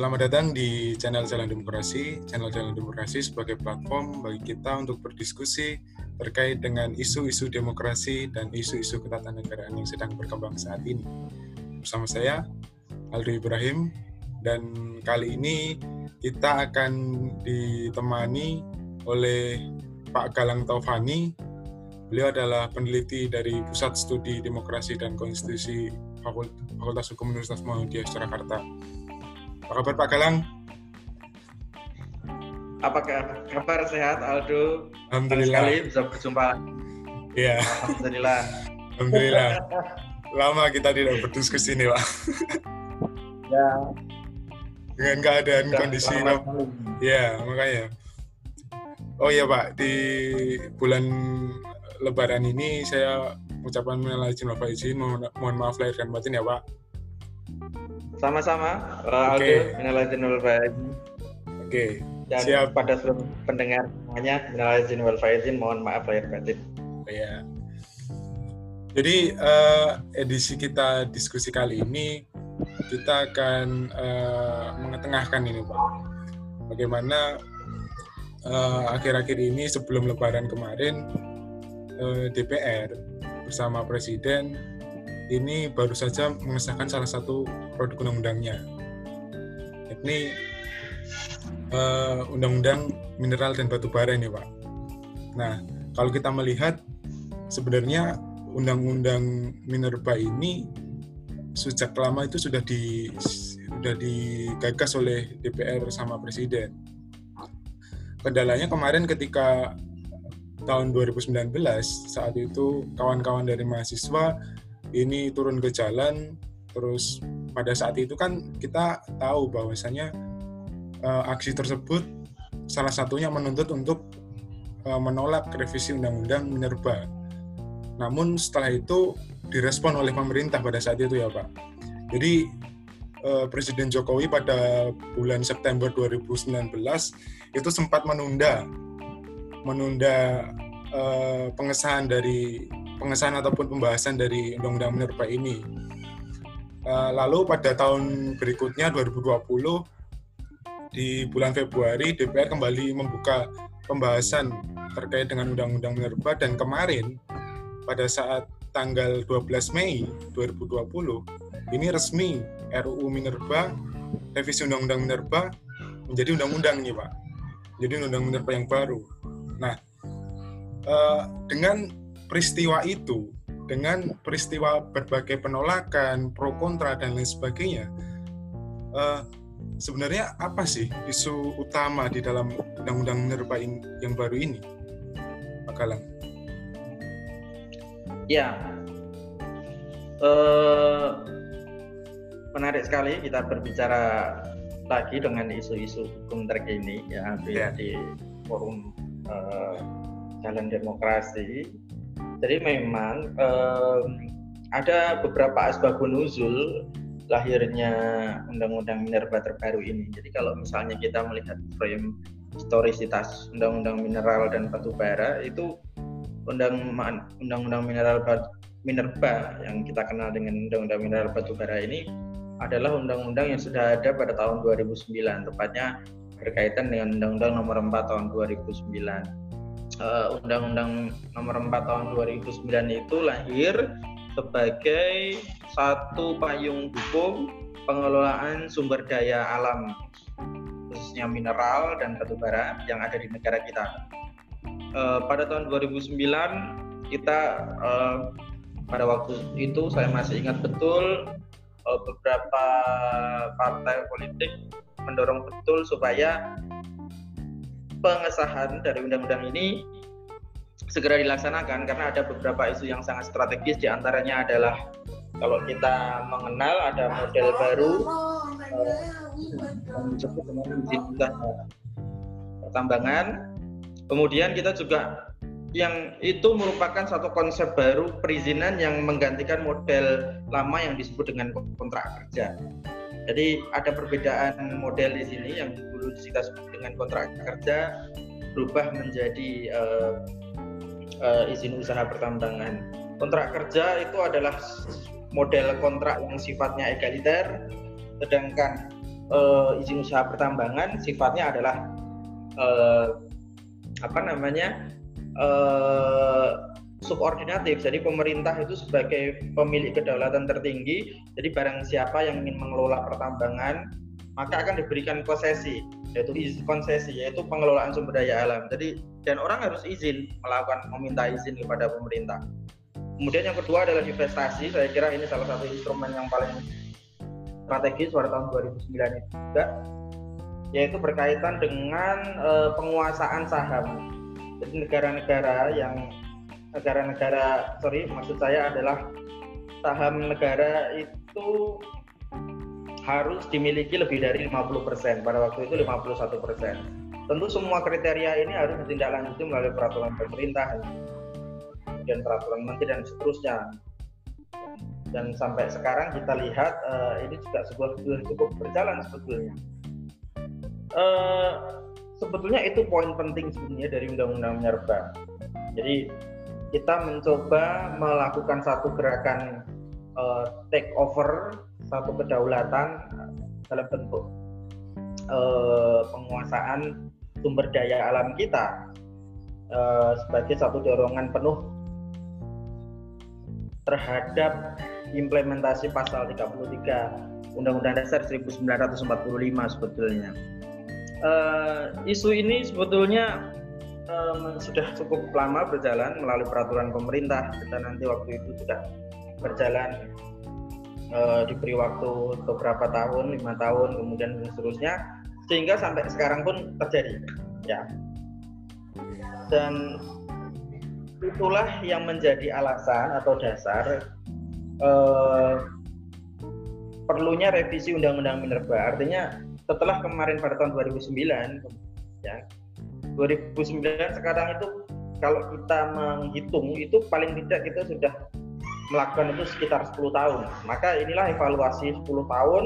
Selamat datang di channel Jalan Demokrasi. Channel Jalan Demokrasi sebagai platform bagi kita untuk berdiskusi terkait dengan isu-isu demokrasi dan isu-isu ketatanegaraan yang sedang berkembang saat ini. Bersama saya, Aldo Ibrahim, dan kali ini kita akan ditemani oleh Pak Galang Taufani. Beliau adalah peneliti dari Pusat Studi Demokrasi dan Konstitusi Fakultas Hukum Universitas Muhammadiyah Surakarta. Apa kabar Pak Galang? Apa kabar sehat Aldo? Alhamdulillah. Sekali bisa berjumpa. Iya. Alhamdulillah. Alhamdulillah. Lama kita tidak berdiskusi nih Pak. Ya. Dengan keadaan kondisi Ya makanya. Oh iya Pak, di bulan Lebaran ini saya ucapan minal izin wal faizin, mohon, mohon maaf lahir dan batin ya Pak. Sama-sama, uh, okay. wal faizin. Oke. Okay. Dan Siap. pada seluruh pendengar semuanya, minal izin wal faizin, mohon maaf lahir batin. Ya. Jadi uh, edisi kita diskusi kali ini kita akan uh, mengetengahkan ini Pak. Bagaimana akhir-akhir uh, ini sebelum Lebaran kemarin uh, DPR bersama Presiden ini baru saja mengesahkan salah satu produk undang-undangnya, yakni uh, Undang-Undang Mineral dan Batu Bara ini, Pak. Nah, kalau kita melihat sebenarnya Undang-Undang Minerba ini sejak lama itu sudah di sudah digagas oleh DPR sama Presiden. Kendalanya kemarin ketika tahun 2019 saat itu kawan-kawan dari mahasiswa ini turun ke jalan terus pada saat itu kan kita tahu bahwasanya uh, aksi tersebut salah satunya menuntut untuk uh, menolak revisi undang-undang minerba. Namun setelah itu direspon oleh pemerintah pada saat itu ya Pak. Jadi uh, Presiden Jokowi pada bulan September 2019 itu sempat menunda menunda pengesahan dari pengesahan ataupun pembahasan dari Undang-Undang Minerba ini. Uh, lalu pada tahun berikutnya 2020 di bulan Februari DPR kembali membuka pembahasan terkait dengan Undang-Undang Minerba dan kemarin pada saat tanggal 12 Mei 2020 ini resmi RUU Minerba revisi Undang-Undang Minerba menjadi undang-undang nih Pak. Jadi Undang-Undang Minerba yang baru. Nah, uh, dengan peristiwa itu dengan peristiwa berbagai penolakan, pro kontra dan lain sebagainya, uh, sebenarnya apa sih isu utama di dalam undang-undang minerba yang baru ini, Pak Galang? Ya, uh, menarik sekali kita berbicara lagi dengan isu-isu hukum terkini ya, ya. di forum uh, Jalan Demokrasi jadi memang um, ada beberapa asbabun nuzul lahirnya undang-undang minerba terbaru ini. Jadi kalau misalnya kita melihat frame historisitas undang-undang mineral dan batu bara itu undang-undang mineral minerba yang kita kenal dengan undang-undang mineral batu bara ini adalah undang-undang yang sudah ada pada tahun 2009 tepatnya berkaitan dengan undang-undang nomor 4 tahun 2009 uh, Undang-Undang Nomor 4 Tahun 2009 itu lahir sebagai satu payung hukum pengelolaan sumber daya alam khususnya mineral dan batu bara yang ada di negara kita. Uh, pada tahun 2009 kita uh, pada waktu itu saya masih ingat betul uh, beberapa partai politik mendorong betul supaya pengesahan dari undang-undang ini segera dilaksanakan karena ada beberapa isu yang sangat strategis di antaranya adalah kalau kita mengenal ada model baru disebut dengan izin pertambangan kemudian kita juga yang itu merupakan satu konsep baru perizinan yang menggantikan model lama yang disebut dengan kontrak kerja. Jadi ada perbedaan model di sini yang dulu kita sebut dengan kontrak kerja berubah menjadi uh, uh, izin usaha pertambangan. Kontrak kerja itu adalah model kontrak yang sifatnya egaliter, sedangkan uh, izin usaha pertambangan sifatnya adalah uh, apa namanya uh, subordinatif. Jadi pemerintah itu sebagai pemilik kedaulatan tertinggi. Jadi barang siapa yang ingin mengelola pertambangan maka akan diberikan konsesi yaitu konsesi yaitu pengelolaan sumber daya alam. Jadi dan orang harus izin melakukan meminta izin kepada pemerintah. Kemudian yang kedua adalah divestasi. Saya kira ini salah satu instrumen yang paling strategis pada tahun 2009 itu juga yaitu berkaitan dengan uh, penguasaan saham. Jadi negara-negara yang negara-negara sorry maksud saya adalah saham negara itu harus dimiliki lebih dari 50% pada waktu itu 51%. Tentu semua kriteria ini harus ditindaklanjuti melalui peraturan pemerintah dan peraturan menteri dan seterusnya. Dan sampai sekarang kita lihat uh, ini juga sebuah cukup berjalan sebetulnya. Uh, sebetulnya itu poin penting sebenarnya dari undang-undang minerba. Jadi kita mencoba melakukan satu gerakan uh, take over satu kedaulatan dalam bentuk uh, penguasaan sumber daya alam kita uh, sebagai satu dorongan penuh terhadap implementasi pasal 33 Undang-Undang Dasar 1945 sebetulnya. Uh, isu ini sebetulnya um, sudah cukup lama berjalan melalui peraturan pemerintah. Kita nanti waktu itu sudah berjalan uh, diberi waktu beberapa tahun lima tahun kemudian dan seterusnya sehingga sampai sekarang pun terjadi ya. Dan itulah yang menjadi alasan atau dasar uh, perlunya revisi undang-undang minerba. Artinya setelah kemarin pada tahun 2009 ya 2009 sekarang itu kalau kita menghitung itu paling tidak kita sudah melakukan itu sekitar 10 tahun. Maka inilah evaluasi 10 tahun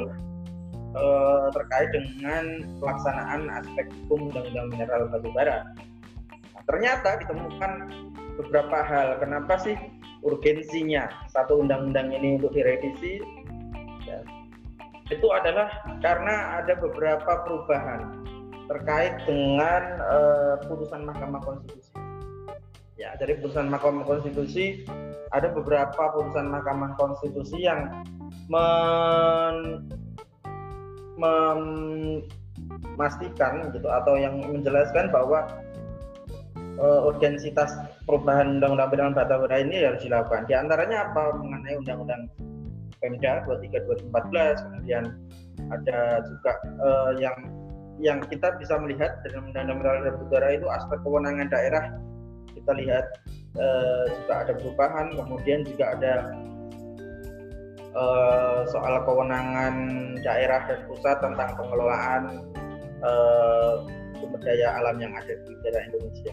eh, terkait dengan pelaksanaan aspek hukum Undang-Undang Mineral Batubara. Nah, ternyata ditemukan beberapa hal. Kenapa sih urgensinya satu undang-undang ini untuk direvisi? Ya, itu adalah karena ada beberapa perubahan terkait dengan uh, putusan Mahkamah Konstitusi. Ya, dari putusan Mahkamah Konstitusi ada beberapa putusan Mahkamah Konstitusi yang men, memastikan gitu atau yang menjelaskan bahwa uh, urgensitas perubahan Undang-Undang Pidana Bata Bara ini harus dilakukan. Di antaranya apa mengenai Undang-Undang Pemda 23 2014, kemudian ada juga uh, yang yang kita bisa melihat dalam undang-undang mineral udara itu aspek kewenangan daerah kita lihat uh, juga ada perubahan kemudian juga ada uh, soal kewenangan daerah dan pusat tentang pengelolaan uh, sumber daya alam yang ada di daerah Indonesia.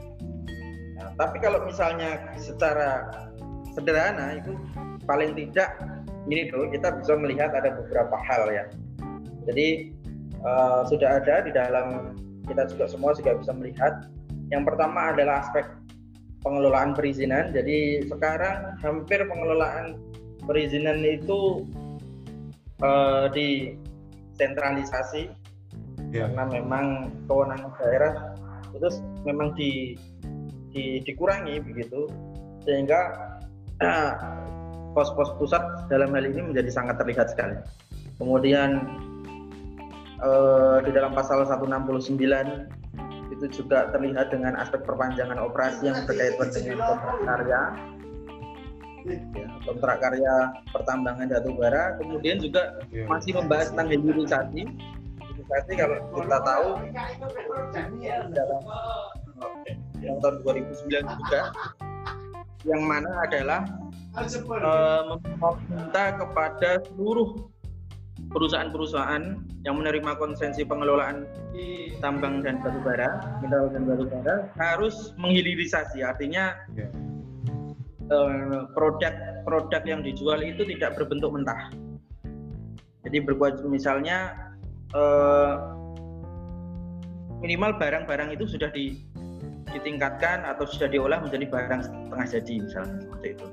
Nah, tapi kalau misalnya secara sederhana itu paling tidak ini tuh kita bisa melihat ada beberapa hal ya. Jadi uh, sudah ada di dalam kita juga semua juga bisa melihat. Yang pertama adalah aspek pengelolaan perizinan. Jadi sekarang hampir pengelolaan perizinan itu uh, disentralisasi yeah. karena memang kewenangan daerah itu memang di, di dikurangi begitu sehingga pos-pos pusat dalam hal ini menjadi sangat terlihat sekali. Kemudian uh, di dalam pasal 169 itu juga terlihat dengan aspek perpanjangan operasi yang berkaitan dengan kontrak karya. Ya, kontrak karya pertambangan batu bara. Kemudian juga iya. masih membahas tentang hilirisasi hilirisasi kalau kita tahu dalam yang tahun 2009 juga yang mana adalah uh, meminta kepada seluruh perusahaan-perusahaan yang menerima konsensi pengelolaan tambang dan batu bara, mineral dan batu bara harus menghilirisasi, artinya yeah. uh, produk-produk yang dijual itu tidak berbentuk mentah. Jadi berbuat misalnya uh, minimal barang-barang itu sudah di, ditingkatkan atau sudah diolah menjadi barang setengah jadi misalnya seperti itu.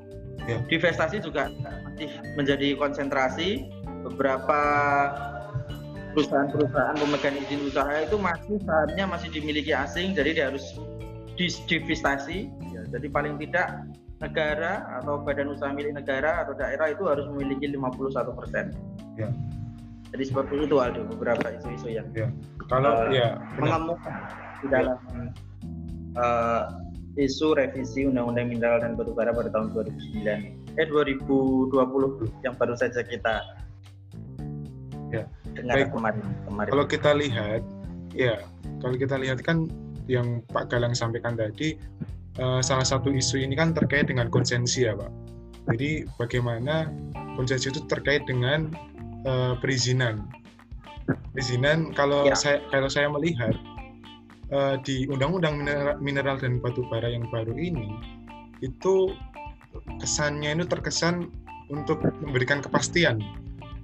Yeah. Divestasi juga masih menjadi konsentrasi beberapa perusahaan-perusahaan pemegang izin usaha itu masih sahamnya masih dimiliki asing, jadi dia harus divestasi. Ya, jadi paling tidak negara atau badan usaha milik negara atau daerah itu harus memiliki 51 persen. Ya. Jadi seperti itu ada beberapa isu-isu yang ya. kalau uh, ya mengemuka di dalam uh, isu revisi Undang-Undang Mineral dan Batubara pada tahun 2009 eh 2020 yang baru saja kita ya. dengar Baik. kemarin kemarin. Kalau kita lihat ya kalau kita lihat kan yang Pak Galang sampaikan tadi uh, salah satu isu ini kan terkait dengan konsensi ya Pak. Jadi bagaimana konsensi itu terkait dengan uh, perizinan. Perizinan kalau ya. saya kalau saya melihat uh, di Undang-Undang mineral, mineral dan batu bara yang baru ini itu kesannya itu terkesan untuk memberikan kepastian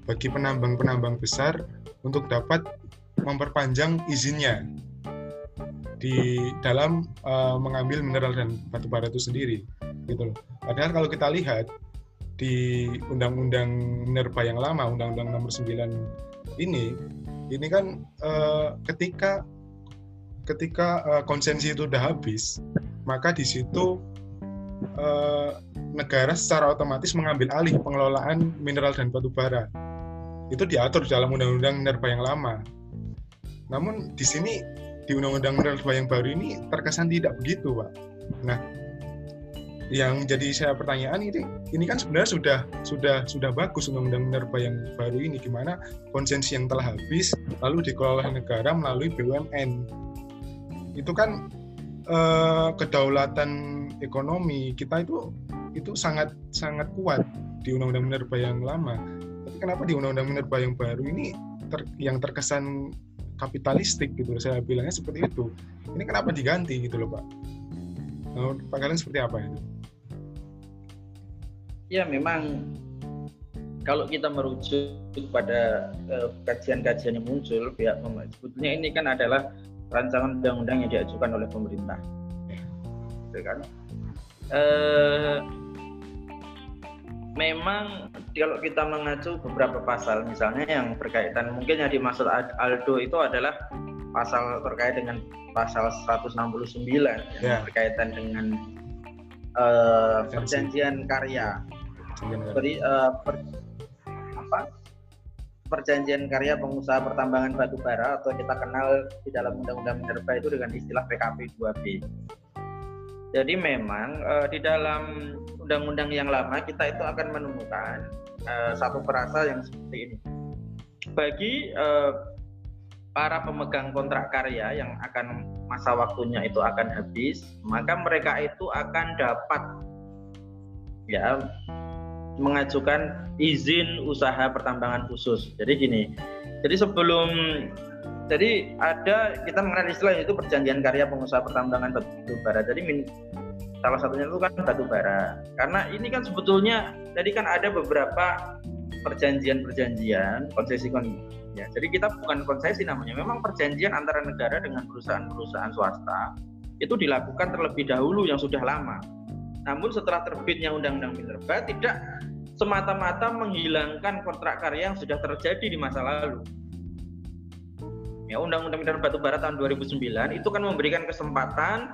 bagi penambang-penambang besar untuk dapat memperpanjang izinnya di dalam uh, mengambil mineral dan batu bara itu sendiri gitu loh. Padahal kalau kita lihat di Undang-Undang Minerba yang lama, Undang-Undang Nomor 9 ini, ini kan uh, ketika ketika uh, konsensi itu sudah habis, maka di situ uh, negara secara otomatis mengambil alih pengelolaan mineral dan batu bara. Itu diatur dalam Undang-Undang Minerba yang lama. Namun di sini di Undang-Undang Minerba yang baru ini terkesan tidak begitu, Pak. Nah, yang jadi saya pertanyaan ini ini kan sebenarnya sudah sudah sudah bagus undang-undang minerba yang baru ini gimana konsensi yang telah habis lalu dikelola negara melalui BUMN itu kan eh, kedaulatan ekonomi kita itu itu sangat sangat kuat di undang-undang minerba yang lama kenapa di undang-undang minerba yang baru ini ter, yang terkesan kapitalistik gitu saya bilangnya seperti itu. Ini kenapa diganti gitu loh pak? Nah, pak kalian seperti apa itu? Ya memang kalau kita merujuk pada uh, kajian-kajian yang muncul pihak sebetulnya ini kan adalah rancangan undang-undang yang diajukan oleh pemerintah. Ya kan? Uh, memang kalau kita mengacu beberapa pasal misalnya yang berkaitan mungkin yang dimaksud Aldo itu adalah pasal terkait dengan pasal 169 yeah. yang berkaitan dengan uh, perjanjian karya. Beri, uh, per, apa? Perjanjian karya pengusaha pertambangan batu bara atau kita kenal di dalam Undang-Undang Minerba itu dengan istilah PKP 2B. Jadi memang uh, di dalam undang-undang yang lama kita itu akan menemukan uh, satu perasa yang seperti ini. Bagi uh, para pemegang kontrak karya yang akan masa waktunya itu akan habis, maka mereka itu akan dapat ya mengajukan izin usaha pertambangan khusus. Jadi gini, jadi sebelum jadi ada kita mengenal istilah itu perjanjian karya pengusaha pertambangan batu bara. Jadi salah satunya itu kan batu bara. Karena ini kan sebetulnya jadi kan ada beberapa perjanjian-perjanjian konsesi kon ya. Jadi kita bukan konsesi namanya, memang perjanjian antara negara dengan perusahaan-perusahaan swasta itu dilakukan terlebih dahulu yang sudah lama. Namun setelah terbitnya Undang-Undang Minerba tidak semata-mata menghilangkan kontrak karya yang sudah terjadi di masa lalu ya Undang-Undang Mineral Batu Bara tahun 2009 itu kan memberikan kesempatan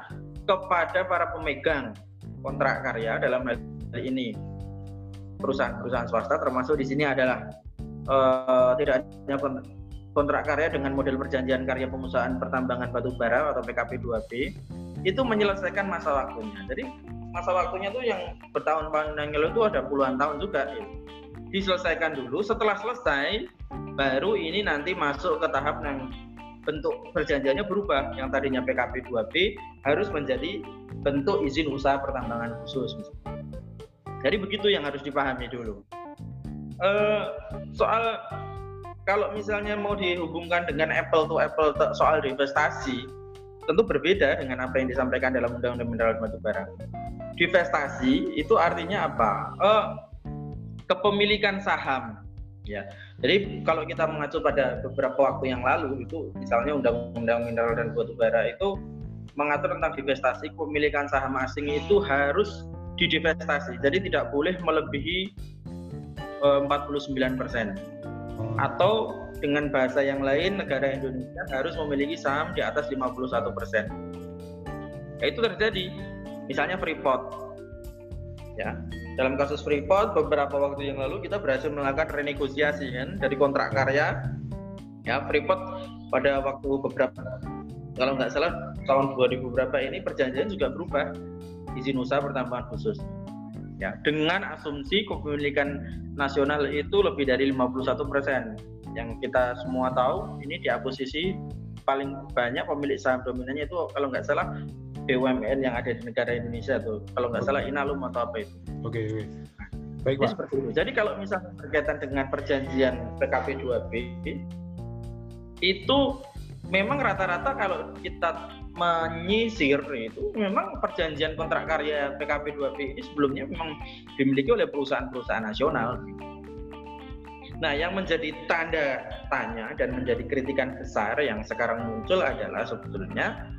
kepada para pemegang kontrak karya dalam hal ini perusahaan-perusahaan swasta termasuk di sini adalah uh, tidak hanya kontrak karya dengan model perjanjian karya pengusahaan pertambangan batu bara atau PKP 2B itu menyelesaikan masa waktunya. Jadi masa waktunya tuh yang bertahun-tahun yang lalu itu ada puluhan tahun juga. Ya. Diselesaikan dulu. Setelah selesai, baru ini nanti masuk ke tahap yang bentuk perjanjiannya berubah yang tadinya PKP 2B harus menjadi bentuk izin usaha pertambangan khusus jadi begitu yang harus dipahami dulu uh, soal kalau misalnya mau dihubungkan dengan apple to apple soal divestasi tentu berbeda dengan apa yang disampaikan dalam Undang-Undang Mineral Batubara. Divestasi itu artinya apa? Uh, kepemilikan saham ya jadi kalau kita mengacu pada beberapa waktu yang lalu itu misalnya undang-undang mineral dan batu bara itu mengatur tentang divestasi kepemilikan saham asing itu harus didivestasi jadi tidak boleh melebihi uh, 49 persen Oh. Atau dengan bahasa yang lain, negara Indonesia harus memiliki saham di atas 51 persen. Ya, itu terjadi. Misalnya Freeport. Ya, dalam kasus Freeport beberapa waktu yang lalu kita berhasil melakukan renegosiasi kan dari kontrak karya. Ya, Freeport pada waktu beberapa kalau nggak salah tahun 2000 berapa ini perjanjian juga berubah. Izin usaha pertambangan khusus. Ya dengan asumsi kepemilikan nasional itu lebih dari 51 persen. Yang kita semua tahu ini di akuisisi paling banyak pemilik saham dominannya itu kalau nggak salah BUMN yang ada di negara Indonesia tuh. Kalau nggak salah Inalum atau apa itu. Oke okay, okay. baik pak. seperti itu. Jadi kalau misalnya berkaitan dengan perjanjian PKP 2B itu memang rata-rata kalau kita menyisir itu memang perjanjian kontrak karya PKP 2B ini sebelumnya memang dimiliki oleh perusahaan-perusahaan nasional. Nah, yang menjadi tanda tanya dan menjadi kritikan besar yang sekarang muncul adalah sebetulnya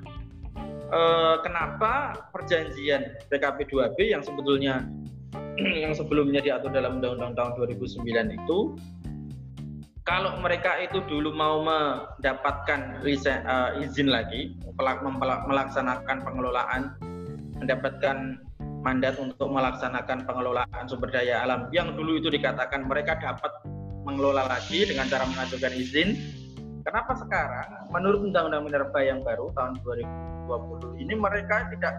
eh, kenapa perjanjian PKP 2B yang sebetulnya yang sebelumnya diatur dalam Undang-Undang tahun 2009 itu kalau mereka itu dulu mau mendapatkan uh, izin lagi melaksanakan pengelolaan mendapatkan mandat untuk melaksanakan pengelolaan sumber daya alam yang dulu itu dikatakan mereka dapat mengelola lagi dengan cara mengajukan izin kenapa sekarang menurut undang-undang minerba yang baru tahun 2020 ini mereka tidak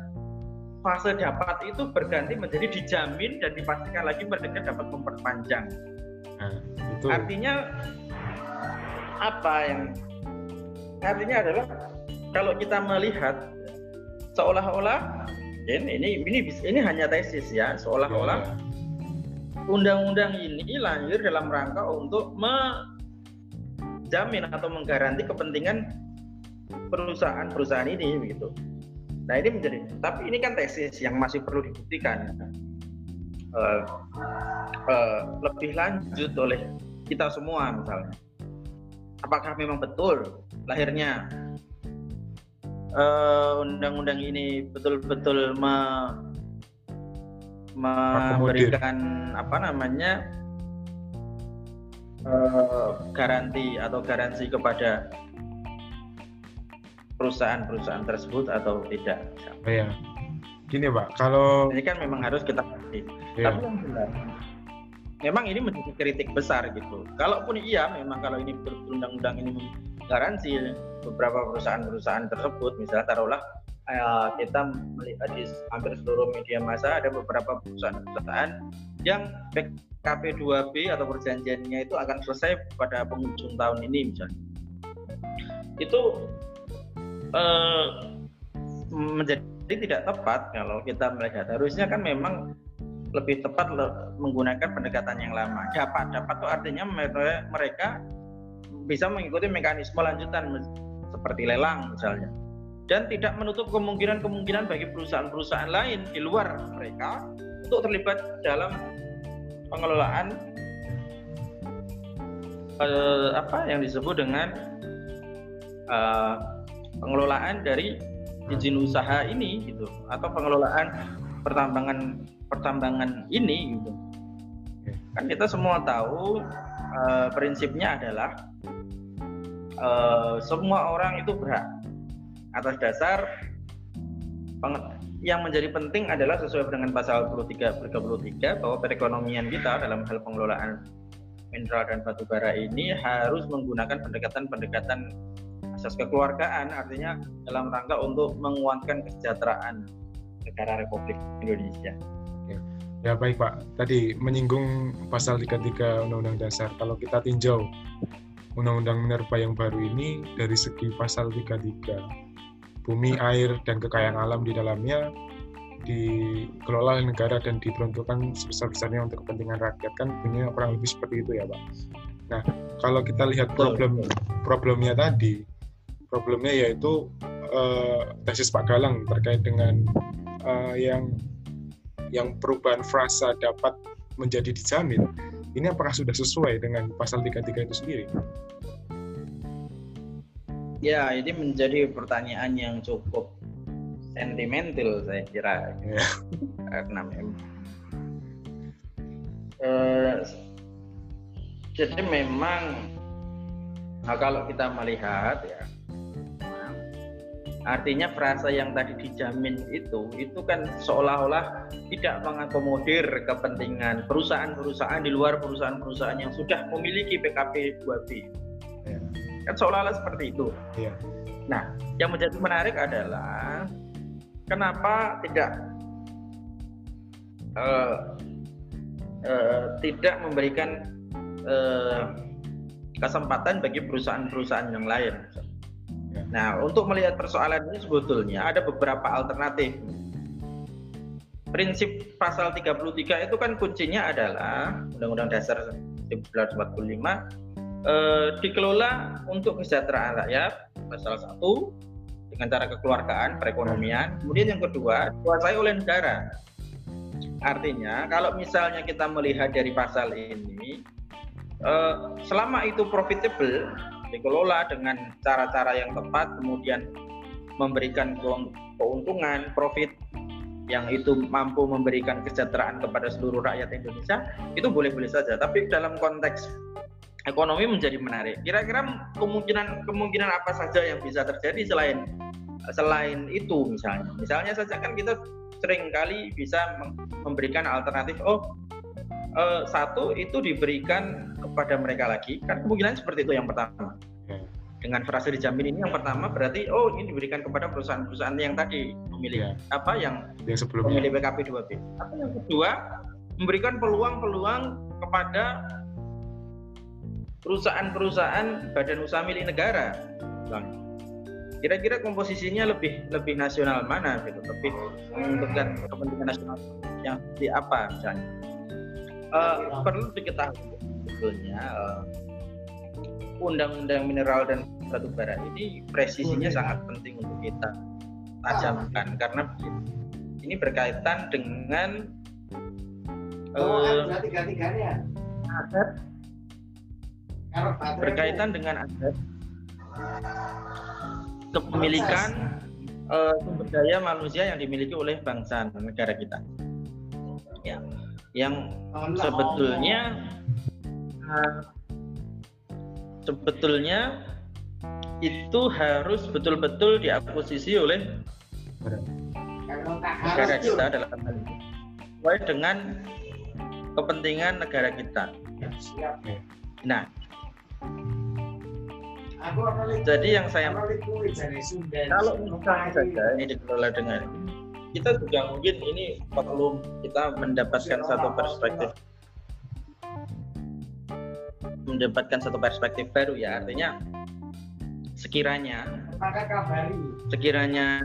fase dapat itu berganti menjadi dijamin dan dipastikan lagi mereka dapat memperpanjang Nah, itu. Artinya apa yang artinya adalah kalau kita melihat seolah-olah ini ini ini ini hanya tesis ya seolah-olah ya. undang-undang ini lahir dalam rangka untuk menjamin atau menggaranti kepentingan perusahaan-perusahaan ini begitu. Nah ini menjadi tapi ini kan tesis yang masih perlu dibuktikan. Uh, uh, lebih lanjut oleh kita semua misalnya. Apakah memang betul lahirnya undang-undang uh, ini betul-betul me, memberikan apa namanya uh, garansi atau garansi kepada perusahaan-perusahaan tersebut atau tidak. Oh, iya gini pak kalau ini kan memang harus kita ngerti yeah. tapi yang jelas memang ini menjadi kritik besar gitu kalaupun iya memang kalau ini berundang-undang ini garansi beberapa perusahaan-perusahaan tersebut misalnya taruhlah uh, kita melihat di hampir seluruh media massa ada beberapa perusahaan-perusahaan yang PKP 2B atau perjanjiannya itu akan selesai pada penghujung tahun ini misalnya itu uh, menjadi jadi tidak tepat kalau kita melihat harusnya kan memang lebih tepat menggunakan pendekatan yang lama. Dapat, dapat itu artinya mereka bisa mengikuti mekanisme lanjutan seperti lelang misalnya. Dan tidak menutup kemungkinan-kemungkinan bagi perusahaan-perusahaan lain di luar mereka untuk terlibat dalam pengelolaan eh, apa yang disebut dengan eh, pengelolaan dari izin usaha ini gitu atau pengelolaan pertambangan pertambangan ini gitu. Kan kita semua tahu uh, prinsipnya adalah uh, semua orang itu berhak atas dasar yang menjadi penting adalah sesuai dengan pasal 23 33 bahwa perekonomian kita dalam hal pengelolaan mineral dan batu bara ini harus menggunakan pendekatan-pendekatan asas kekeluargaan artinya dalam rangka untuk menguatkan kesejahteraan negara Republik Indonesia. Ya baik Pak, tadi menyinggung pasal 33 Undang-Undang Dasar. Kalau kita tinjau Undang-Undang Minerba yang baru ini dari segi pasal 33, bumi, air, dan kekayaan alam di dalamnya dikelola oleh negara dan diperuntukkan sebesar-besarnya untuk kepentingan rakyat kan punya kurang lebih seperti itu ya Pak. Nah kalau kita lihat problem problemnya tadi problemnya yaitu uh, tesis Pak Galang terkait dengan uh, yang yang perubahan frasa dapat menjadi dijamin. Ini apakah sudah sesuai dengan pasal 33 itu sendiri? Ya, ini menjadi pertanyaan yang cukup sentimental saya kira. Ya. Karena memang uh, jadi memang nah kalau kita melihat ya artinya frasa yang tadi dijamin itu itu kan seolah-olah tidak mengakomodir kepentingan perusahaan-perusahaan di luar perusahaan-perusahaan yang sudah memiliki PKP 2B ya. Kan seolah-olah seperti itu ya. nah yang menjadi menarik adalah kenapa tidak uh, uh, tidak memberikan uh, kesempatan bagi perusahaan-perusahaan yang lain Nah, untuk melihat persoalan ini sebetulnya ada beberapa alternatif. Prinsip pasal 33 itu kan kuncinya adalah Undang-Undang Dasar 1945 eh, dikelola untuk kesejahteraan rakyat, pasal 1 dengan cara kekeluargaan, perekonomian. Kemudian yang kedua, dikuasai oleh negara. Artinya, kalau misalnya kita melihat dari pasal ini, eh, selama itu profitable, dikelola dengan cara-cara yang tepat kemudian memberikan keuntungan profit yang itu mampu memberikan kesejahteraan kepada seluruh rakyat Indonesia itu boleh-boleh saja tapi dalam konteks ekonomi menjadi menarik. Kira-kira kemungkinan kemungkinan apa saja yang bisa terjadi selain selain itu misalnya? Misalnya saja kan kita sering kali bisa memberikan alternatif oh uh, satu itu diberikan kepada mereka lagi kan kemungkinan seperti itu yang pertama. Dengan frase dijamin ini yang pertama berarti oh ini diberikan kepada perusahaan-perusahaan yang tadi memilih ya. apa yang, yang sebelumnya. memilih PKP 2B. Apa yang kedua memberikan peluang-peluang kepada perusahaan-perusahaan badan usaha milik negara. Kira-kira komposisinya lebih lebih nasional mana gitu, lebih menguntungkan kepentingan nasional yang di apa misalnya. Uh, perlu diketahui sebetulnya uh, undang-undang mineral dan batu bara ini presisinya oh, sangat penting untuk kita tajamkan karena ini berkaitan dengan oh, uh, aset berkaitan dengan aset. Kepemilikan uh, sumber daya manusia yang dimiliki oleh bangsa negara kita. Ya. Yang sebetulnya uh, sebetulnya itu harus betul-betul diakuisisi oleh negara kita dalam hal ini. Sesuai dengan kepentingan negara kita. Nah, jadi yang saya kalau misalnya saja ini dikelola dengan kita juga mungkin ini perlu kita mendapatkan satu perspektif. mendapatkan satu perspektif baru ya. Artinya sekiranya sekiranya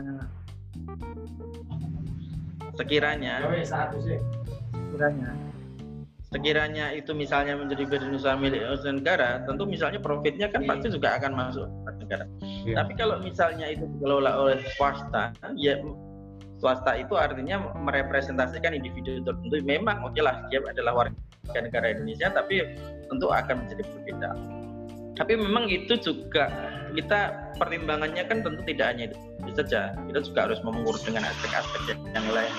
sekiranya sekiranya sekiranya itu misalnya menjadi badan usaha milik negara tentu misalnya profitnya kan pasti juga akan masuk ke negara ya. tapi kalau misalnya itu dikelola oleh swasta ya swasta itu artinya merepresentasikan individu tertentu memang oke okay lah dia adalah warga negara Indonesia tapi tentu akan menjadi berbeda. Tapi memang itu juga kita pertimbangannya kan tentu tidak hanya itu, saja. Kita juga harus mengurus dengan aspek-aspek yang lain.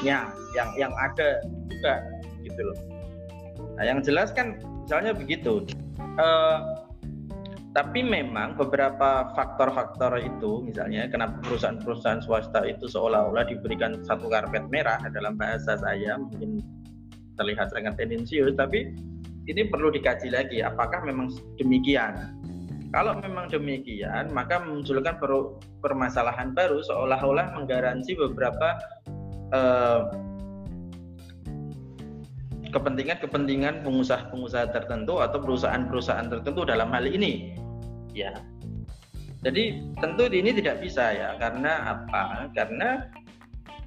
Ya, yang yang ada juga gitu loh. Nah, yang jelas kan misalnya begitu. Uh, tapi memang beberapa faktor-faktor itu misalnya kenapa perusahaan-perusahaan swasta itu seolah-olah diberikan satu karpet merah dalam bahasa saya mungkin terlihat sangat tendensius tapi ini perlu dikaji lagi apakah memang demikian. Kalau memang demikian, maka memunculkan permasalahan baru seolah-olah menggaransi beberapa kepentingan-kepentingan pengusaha-pengusaha tertentu atau perusahaan-perusahaan tertentu dalam hal ini. Ya. Jadi tentu ini tidak bisa ya, karena apa? Karena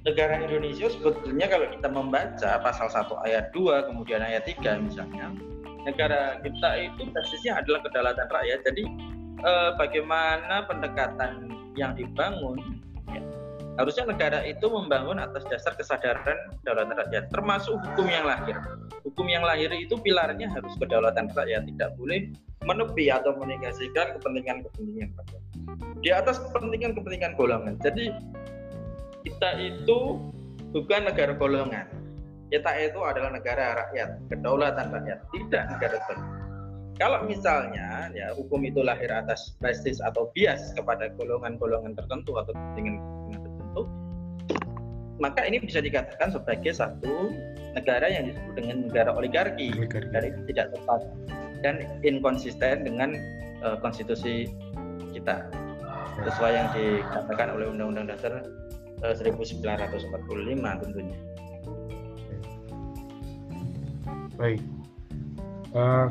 negara Indonesia sebetulnya kalau kita membaca pasal 1 ayat 2 kemudian ayat 3 misalnya negara kita itu basisnya adalah kedaulatan rakyat. Jadi eh, bagaimana pendekatan yang dibangun harusnya negara itu membangun atas dasar kesadaran kedaulatan rakyat, termasuk hukum yang lahir. Hukum yang lahir itu pilarnya harus kedaulatan rakyat, tidak boleh menepi atau menegasikan kepentingan-kepentingan rakyat. Di atas kepentingan-kepentingan golongan. Jadi kita itu bukan negara golongan, kita itu adalah negara rakyat, kedaulatan rakyat, tidak negara tertentu. kalau misalnya ya hukum itu lahir atas basis atau bias kepada golongan-golongan tertentu atau kepentingan tertentu, maka ini bisa dikatakan sebagai satu negara yang disebut dengan negara oligarki, oligarki. dari tidak tepat dan inkonsisten dengan uh, konstitusi kita sesuai yang dikatakan oleh Undang-Undang Dasar uh, 1945 tentunya. Baik. Uh,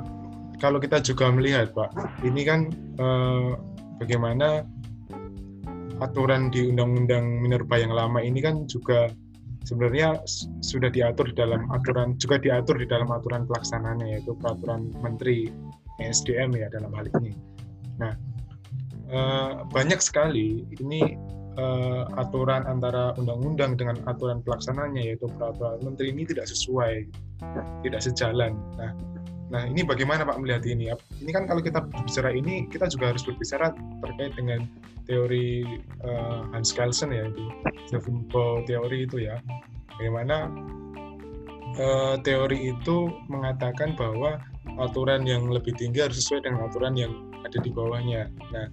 kalau kita juga melihat Pak, ini kan eh, bagaimana aturan di Undang-Undang Minerba yang lama ini kan juga sebenarnya sudah diatur di dalam aturan juga diatur di dalam aturan pelaksananya yaitu peraturan Menteri SDM ya dalam hal ini. Nah eh, banyak sekali ini eh, aturan antara undang-undang dengan aturan pelaksananya yaitu peraturan Menteri ini tidak sesuai, tidak sejalan. Nah Nah, ini bagaimana Pak melihat ini? Ini kan kalau kita berbicara ini, kita juga harus berbicara terkait dengan teori uh, Hans Kelsen ya, itu seven teori itu ya. Bagaimana uh, teori itu mengatakan bahwa aturan yang lebih tinggi harus sesuai dengan aturan yang ada di bawahnya. Nah,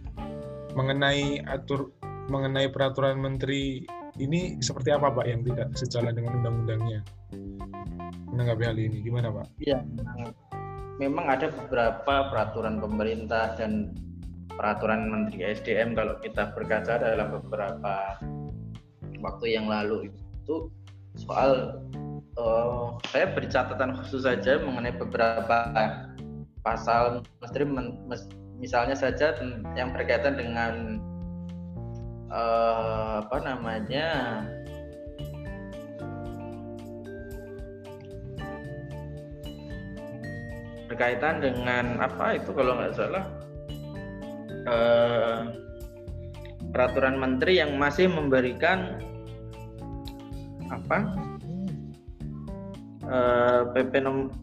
mengenai atur mengenai peraturan menteri ini seperti apa Pak yang tidak sejalan dengan undang-undangnya? Menanggapi hal ini gimana Pak? Iya, memang ada beberapa peraturan pemerintah dan peraturan Menteri SDM kalau kita berkaca dalam beberapa waktu yang lalu itu soal uh, saya beri catatan khusus saja mengenai beberapa pasal menteri misalnya saja yang berkaitan dengan uh, apa namanya berkaitan dengan apa itu kalau nggak salah eh, peraturan menteri yang masih memberikan apa eh, PP nom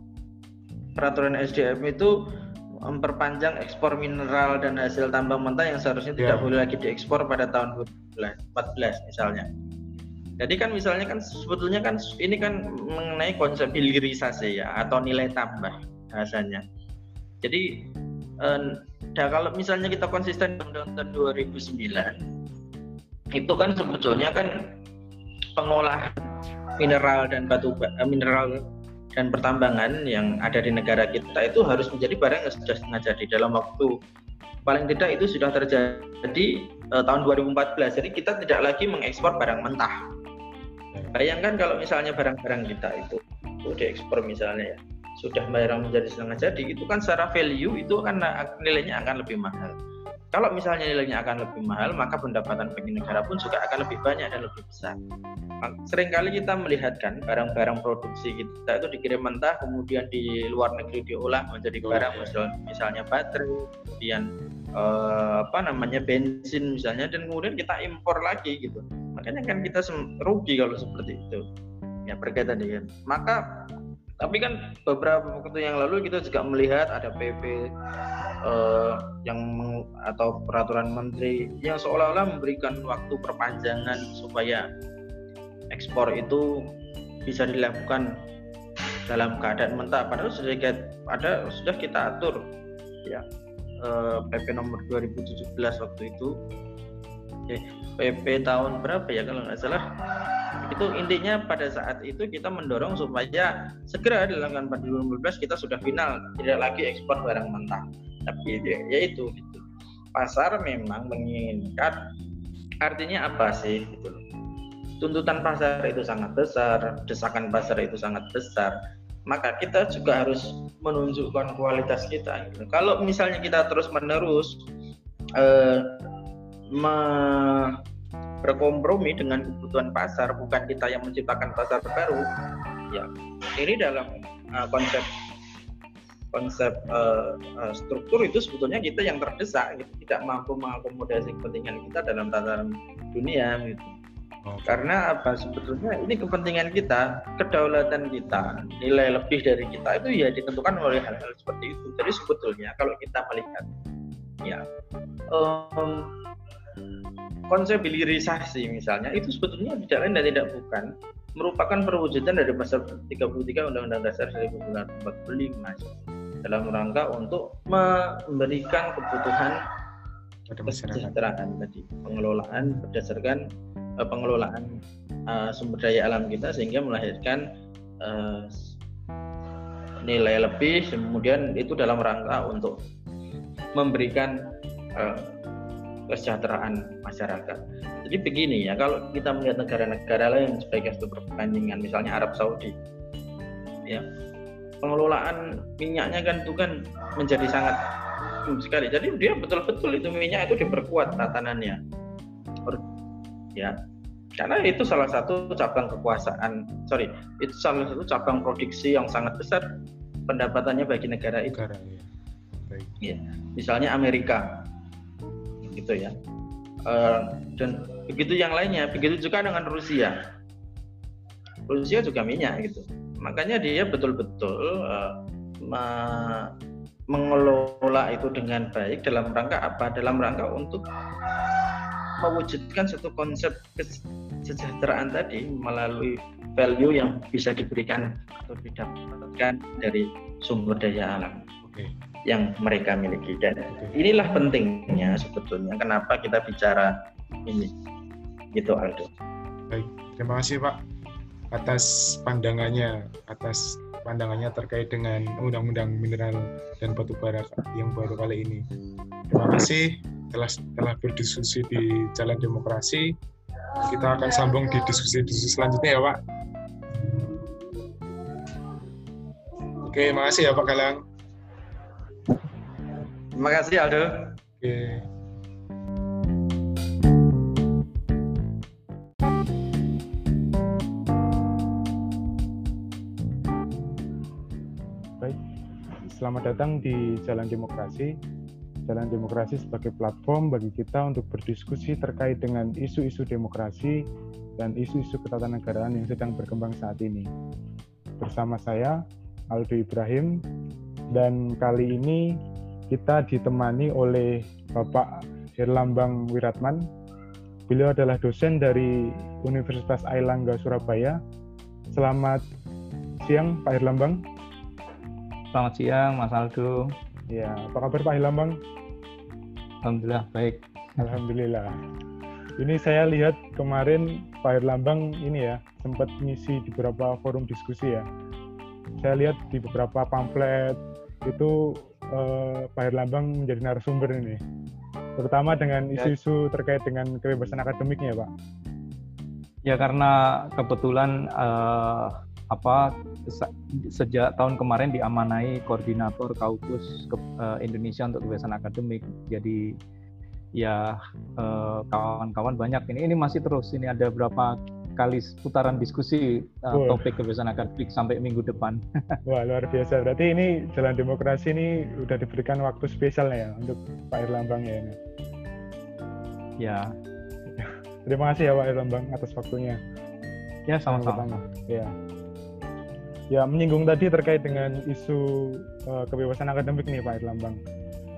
peraturan SDM itu memperpanjang ekspor mineral dan hasil tambang mentah yang seharusnya yeah. tidak boleh lagi diekspor pada tahun 2014 misalnya. Jadi kan misalnya kan sebetulnya kan ini kan mengenai konsep hilirisasi ya atau nilai tambah bahasanya. Jadi eh, kalau misalnya kita konsisten tahun 2009 itu kan sebetulnya kan pengolahan mineral dan batu eh, mineral dan pertambangan yang ada di negara kita itu harus menjadi barang yang sudah setengah jadi dalam waktu. Paling tidak itu sudah terjadi eh, tahun 2014 jadi kita tidak lagi mengekspor barang mentah. Bayangkan kalau misalnya barang-barang kita itu, itu diekspor misalnya ya sudah barang menjadi setengah jadi itu kan secara value itu kan nilainya akan lebih mahal. Kalau misalnya nilainya akan lebih mahal maka pendapatan bagi negara pun juga akan lebih banyak dan lebih besar. Seringkali kita melihatkan barang-barang produksi kita itu dikirim mentah kemudian di luar negeri diolah menjadi barang misalnya, misalnya baterai kemudian eh, apa namanya bensin misalnya dan kemudian kita impor lagi gitu. Makanya kan kita rugi kalau seperti itu. Ya berkaitan dengan maka tapi kan beberapa waktu yang lalu kita juga melihat ada PP eh, yang atau peraturan menteri yang seolah-olah memberikan waktu perpanjangan supaya ekspor itu bisa dilakukan dalam keadaan mentah. Padahal sudah kita, ada sudah kita atur ya. Eh, PP nomor 2017 waktu itu PP tahun berapa ya kalau nggak salah itu intinya pada saat itu kita mendorong supaya segera dilakukan pada 2015 kita sudah final tidak lagi ekspor barang mentah tapi ya itu gitu. pasar memang menginginkan artinya apa sih gitu tuntutan pasar itu sangat besar desakan pasar itu sangat besar maka kita juga harus menunjukkan kualitas kita gitu. kalau misalnya kita terus menerus eh, berkompromi dengan kebutuhan pasar bukan kita yang menciptakan pasar baru ya ini dalam uh, konsep konsep uh, uh, struktur itu sebetulnya kita yang terdesak gitu, tidak mampu mengakomodasi kepentingan kita dalam tataran dunia gitu. Karena apa? Sebetulnya ini kepentingan kita kedaulatan kita nilai lebih dari kita itu ya ditentukan oleh hal-hal seperti itu. Jadi sebetulnya kalau kita melihat ya um, konsep hilirisasi misalnya itu sebetulnya tidak lain dan tidak bukan merupakan perwujudan dari pasal 33 Undang-Undang Dasar 1945. dalam rangka untuk memberikan kebutuhan kesejahteraan tadi pengelolaan berdasarkan uh, pengelolaan uh, sumber daya alam kita sehingga melahirkan uh, nilai lebih kemudian itu dalam rangka untuk memberikan uh, kesejahteraan masyarakat. Jadi begini ya, kalau kita melihat negara-negara lain sebagai satu perbandingan, misalnya Arab Saudi, ya pengelolaan minyaknya kan itu kan menjadi sangat sekali. Jadi dia betul-betul itu minyak itu diperkuat tatanannya, ya karena itu salah satu cabang kekuasaan sorry itu salah satu cabang produksi yang sangat besar pendapatannya bagi negara itu negara, ya. Baik. ya misalnya Amerika gitu ya. Uh, dan begitu yang lainnya begitu juga dengan Rusia. Rusia juga minyak gitu. Makanya dia betul-betul uh, mengelola itu dengan baik dalam rangka apa? Dalam rangka untuk mewujudkan satu konsep kesejahteraan tadi melalui value yang bisa diberikan atau didapatkan dari sumber daya alam. Okay. Yang mereka miliki dan inilah pentingnya sebetulnya kenapa kita bicara ini gitu Aldo. Baik, terima kasih Pak atas pandangannya atas pandangannya terkait dengan undang-undang mineral dan batu bara yang baru kali ini. Terima kasih telah telah berdiskusi di jalan demokrasi. Kita akan sambung di diskusi-diskusi selanjutnya ya Pak. Oke, makasih ya Pak Galang. Terima kasih Aldo. Oke. Baik, selamat datang di Jalan Demokrasi Jalan Demokrasi sebagai platform bagi kita untuk berdiskusi terkait dengan isu-isu demokrasi dan isu-isu ketatanegaraan yang sedang berkembang saat ini. Bersama saya, Aldo Ibrahim, dan kali ini kita ditemani oleh Bapak Herlambang Wiratman. Beliau adalah dosen dari Universitas Airlangga Surabaya. Selamat siang Pak Herlambang. Selamat siang Mas Aldo. Ya, apa kabar Pak Herlambang? Alhamdulillah baik. Alhamdulillah. Ini saya lihat kemarin Pak Erlambang ini ya sempat ngisi di beberapa forum diskusi ya. Saya lihat di beberapa pamflet itu eh, Pak Erlambang menjadi narasumber ini, terutama dengan ya. isu-isu terkait dengan kebebasan akademiknya, Pak. Ya karena kebetulan eh, apa sejak tahun kemarin diamanai koordinator Kaukus uh, Indonesia untuk kebebasan akademik. Jadi ya kawan-kawan uh, banyak ini ini masih terus ini ada berapa kali putaran diskusi uh, topik kebebasan akademik sampai minggu depan. Wah luar biasa. Berarti ini jalan demokrasi ini udah diberikan waktu spesial ya untuk Pak Erlambang ya ini. Ya. Terima kasih ya Pak Erlambang atas waktunya. Ya sama-sama. Ya ya menyinggung tadi terkait dengan isu uh, kebebasan akademik nih Pak Erlambang.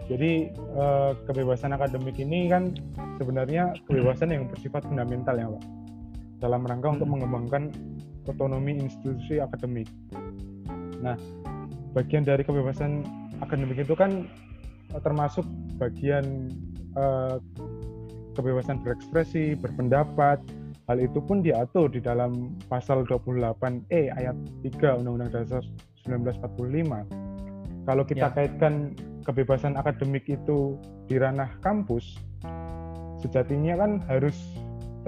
Jadi uh, kebebasan akademik ini kan sebenarnya kebebasan yang bersifat fundamental ya Pak. Dalam rangka untuk mengembangkan otonomi institusi akademik. Nah, bagian dari kebebasan akademik itu kan termasuk bagian uh, kebebasan berekspresi, berpendapat, Hal itu pun diatur di dalam pasal 28E ayat 3 Undang-Undang Dasar 1945. Kalau kita ya. kaitkan kebebasan akademik itu di ranah kampus, sejatinya kan harus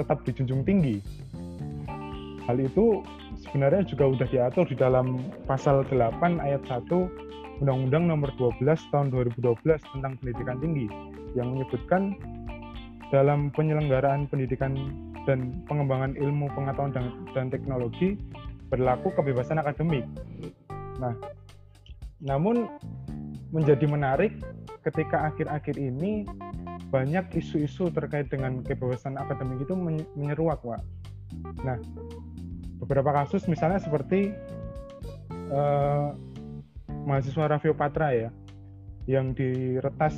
tetap dijunjung tinggi. Hal itu sebenarnya juga sudah diatur di dalam pasal 8 ayat 1 Undang-Undang Nomor 12 Tahun 2012 tentang Pendidikan Tinggi yang menyebutkan dalam penyelenggaraan pendidikan dan pengembangan ilmu pengetahuan dan, dan teknologi berlaku kebebasan akademik. Nah, namun menjadi menarik ketika akhir-akhir ini banyak isu-isu terkait dengan kebebasan akademik itu menyeruak, Pak. Nah, beberapa kasus misalnya seperti uh, mahasiswa Raffio Patra ya, yang diretas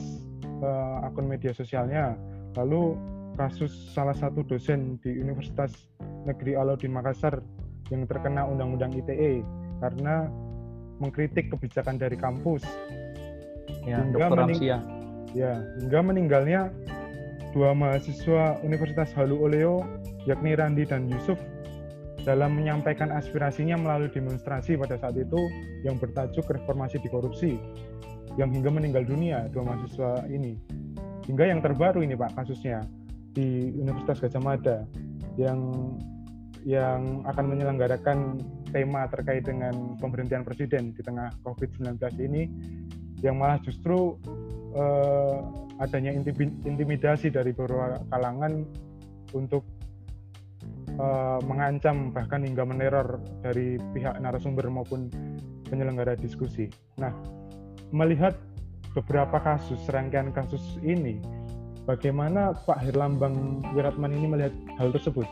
uh, akun media sosialnya, lalu kasus salah satu dosen di Universitas Negeri Alauddin Makassar yang terkena Undang-Undang ITE karena mengkritik kebijakan dari kampus. Ya, hingga. Mening ya, hingga meninggalnya dua mahasiswa Universitas Halu Oleo yakni Randi dan Yusuf dalam menyampaikan aspirasinya melalui demonstrasi pada saat itu yang bertajuk reformasi di korupsi yang hingga meninggal dunia dua mahasiswa ini. Hingga yang terbaru ini Pak kasusnya di Universitas Gajah Mada yang yang akan menyelenggarakan tema terkait dengan pemberhentian presiden di tengah COVID-19 ini yang malah justru eh, adanya intimidasi dari beberapa kalangan untuk uh, mengancam bahkan hingga meneror dari pihak narasumber maupun penyelenggara diskusi. Nah, melihat beberapa kasus, serangkaian kasus ini, bagaimana Pak Herlambang Wiratman ini melihat hal tersebut?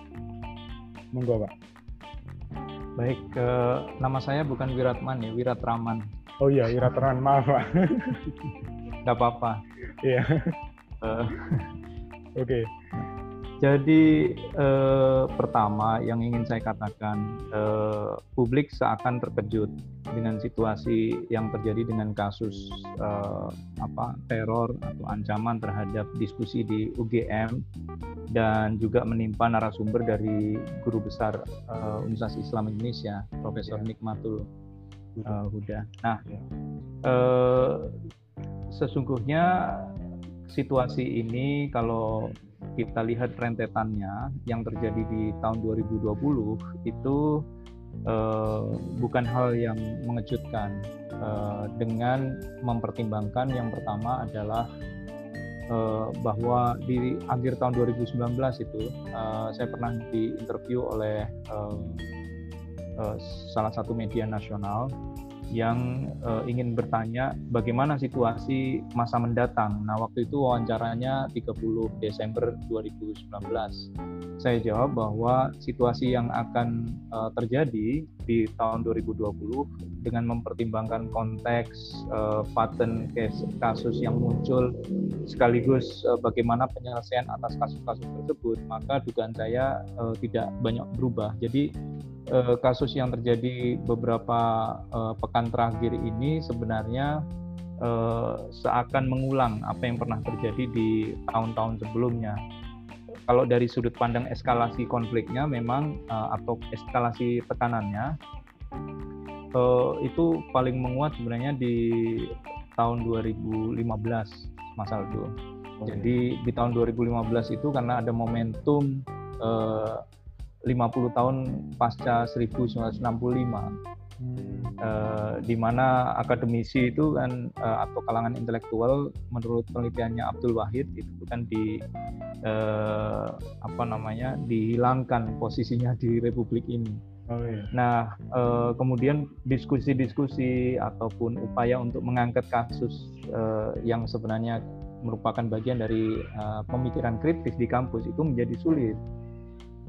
Monggo, Pak. Baik, uh, nama saya bukan Wiratman ya, Wiratraman. Oh iya, Wiratraman, maaf Pak. Gak apa-apa. Iya. Uh, Oke. Okay. Jadi eh, pertama yang ingin saya katakan, eh, publik seakan terkejut dengan situasi yang terjadi dengan kasus eh, apa teror atau ancaman terhadap diskusi di UGM dan juga menimpa narasumber dari guru besar eh, Universitas Islam Indonesia, Profesor ya. Nikmatul eh, Huda. Nah, ya. eh, sesungguhnya situasi ini kalau kita lihat rentetannya yang terjadi di tahun 2020 itu uh, bukan hal yang mengejutkan uh, dengan mempertimbangkan yang pertama adalah uh, bahwa di akhir tahun 2019 itu uh, saya pernah diinterview oleh uh, uh, salah satu media nasional yang uh, ingin bertanya bagaimana situasi masa mendatang. Nah, waktu itu wawancaranya 30 Desember 2019. Saya jawab bahwa situasi yang akan uh, terjadi di tahun 2020 dengan mempertimbangkan konteks uh, pattern case, kasus yang muncul sekaligus uh, bagaimana penyelesaian atas kasus-kasus tersebut, maka dugaan saya uh, tidak banyak berubah. Jadi uh, kasus yang terjadi beberapa uh, pekan terakhir ini sebenarnya uh, seakan mengulang apa yang pernah terjadi di tahun-tahun sebelumnya. Kalau dari sudut pandang eskalasi konfliknya memang uh, atau eskalasi tekanannya uh, itu paling menguat sebenarnya di tahun 2015 Mas Aldo. Oh, Jadi di tahun 2015 itu karena ada momentum uh, 50 tahun pasca 1965 uh, di mana akademisi itu kan uh, atau kalangan intelektual menurut penelitiannya Abdul Wahid itu kan di uh, apa namanya dihilangkan posisinya di Republik ini. Oh, iya. Nah, kemudian diskusi-diskusi ataupun upaya untuk mengangkat kasus yang sebenarnya merupakan bagian dari pemikiran kritis di kampus itu menjadi sulit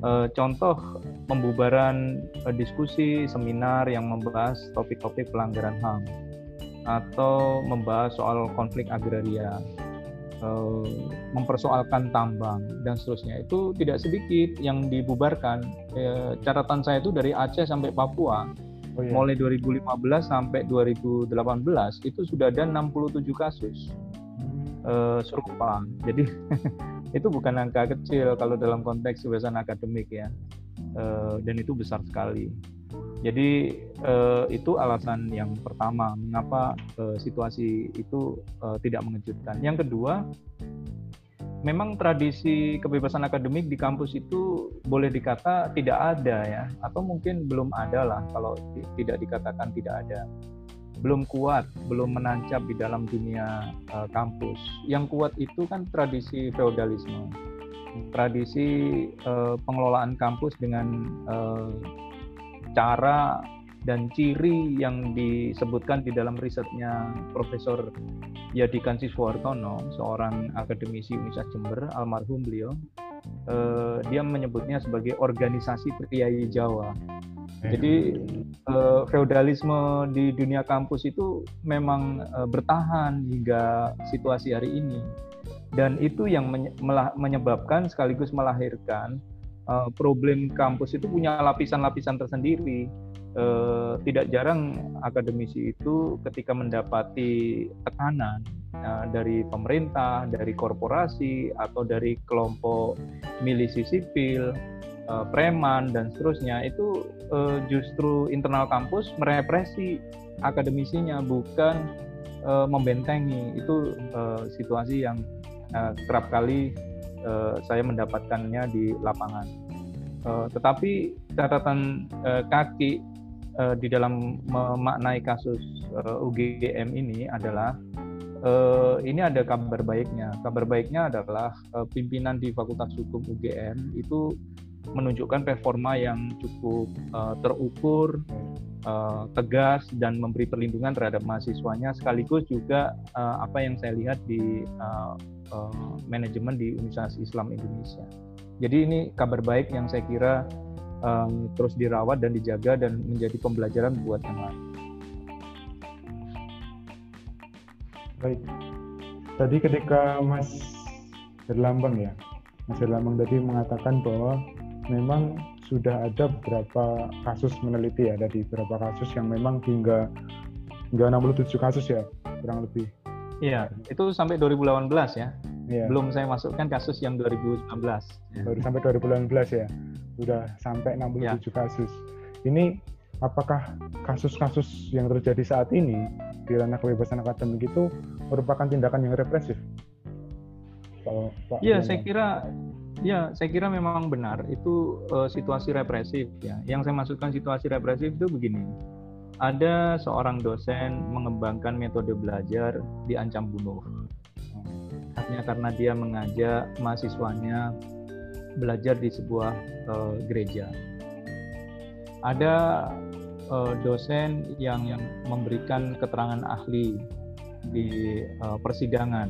uh, contoh pembubaran uh, diskusi seminar yang membahas topik-topik pelanggaran HAM atau membahas soal konflik agraria uh, mempersoalkan tambang dan seterusnya. Itu tidak sedikit yang dibubarkan. Uh, catatan saya itu dari Aceh sampai Papua. Oh, iya. mulai 2015 sampai 2018 itu sudah ada 67 kasus uh, serupa. Jadi itu bukan angka kecil kalau dalam konteks kebebasan akademik ya. Uh, dan itu besar sekali. Jadi uh, itu alasan yang pertama mengapa uh, situasi itu uh, tidak mengejutkan. Yang kedua memang tradisi kebebasan akademik di kampus itu boleh dikata tidak ada ya atau mungkin belum ada lah kalau tidak dikatakan tidak ada belum kuat, belum menancap di dalam dunia uh, kampus. Yang kuat itu kan tradisi feodalisme, tradisi uh, pengelolaan kampus dengan uh, cara dan ciri yang disebutkan di dalam risetnya Profesor Yadikan Siswartono, seorang akademisi Universitas Jember, almarhum beliau, uh, dia menyebutnya sebagai organisasi priayi Jawa. Jadi uh, feodalisme di dunia kampus itu memang uh, bertahan hingga situasi hari ini dan itu yang menyebabkan sekaligus melahirkan uh, problem kampus itu punya lapisan-lapisan tersendiri. Uh, tidak jarang akademisi itu ketika mendapati tekanan uh, dari pemerintah, dari korporasi atau dari kelompok milisi sipil, uh, preman dan seterusnya itu uh, justru internal kampus merepresi akademisinya bukan uh, membentengi. Itu uh, situasi yang uh, kerap kali uh, saya mendapatkannya di lapangan. Uh, tetapi catatan uh, kaki uh, di dalam memaknai kasus uh, UGM ini adalah uh, ini ada kabar baiknya. Kabar baiknya adalah uh, pimpinan di Fakultas Hukum UGM itu menunjukkan performa yang cukup uh, terukur, uh, tegas dan memberi perlindungan terhadap mahasiswanya sekaligus juga uh, apa yang saya lihat di uh, uh, manajemen di Universitas Islam Indonesia. Jadi ini kabar baik yang saya kira um, terus dirawat dan dijaga dan menjadi pembelajaran buat yang lain. Baik. Tadi ketika Mas Berlambang ya, Mas Berlambang tadi mengatakan bahwa memang sudah ada beberapa kasus meneliti ya, ada di beberapa kasus yang memang hingga hingga 67 kasus ya, kurang lebih Iya, itu sampai 2018 ya. Iya. Belum saya masukkan kasus yang 2019. Ya. Baru sampai 2018 ya. Sudah sampai 67 ya. kasus. Ini apakah kasus-kasus yang terjadi saat ini di ranah kebebasan akademik itu merupakan tindakan yang represif? Iya, saya kira ya saya kira memang benar itu uh, situasi represif ya. Yang saya maksudkan situasi represif itu begini ada seorang dosen mengembangkan metode belajar diancam bunuh. Hanya karena dia mengajak mahasiswanya belajar di sebuah uh, gereja. Ada uh, dosen yang, yang memberikan keterangan ahli di uh, persidangan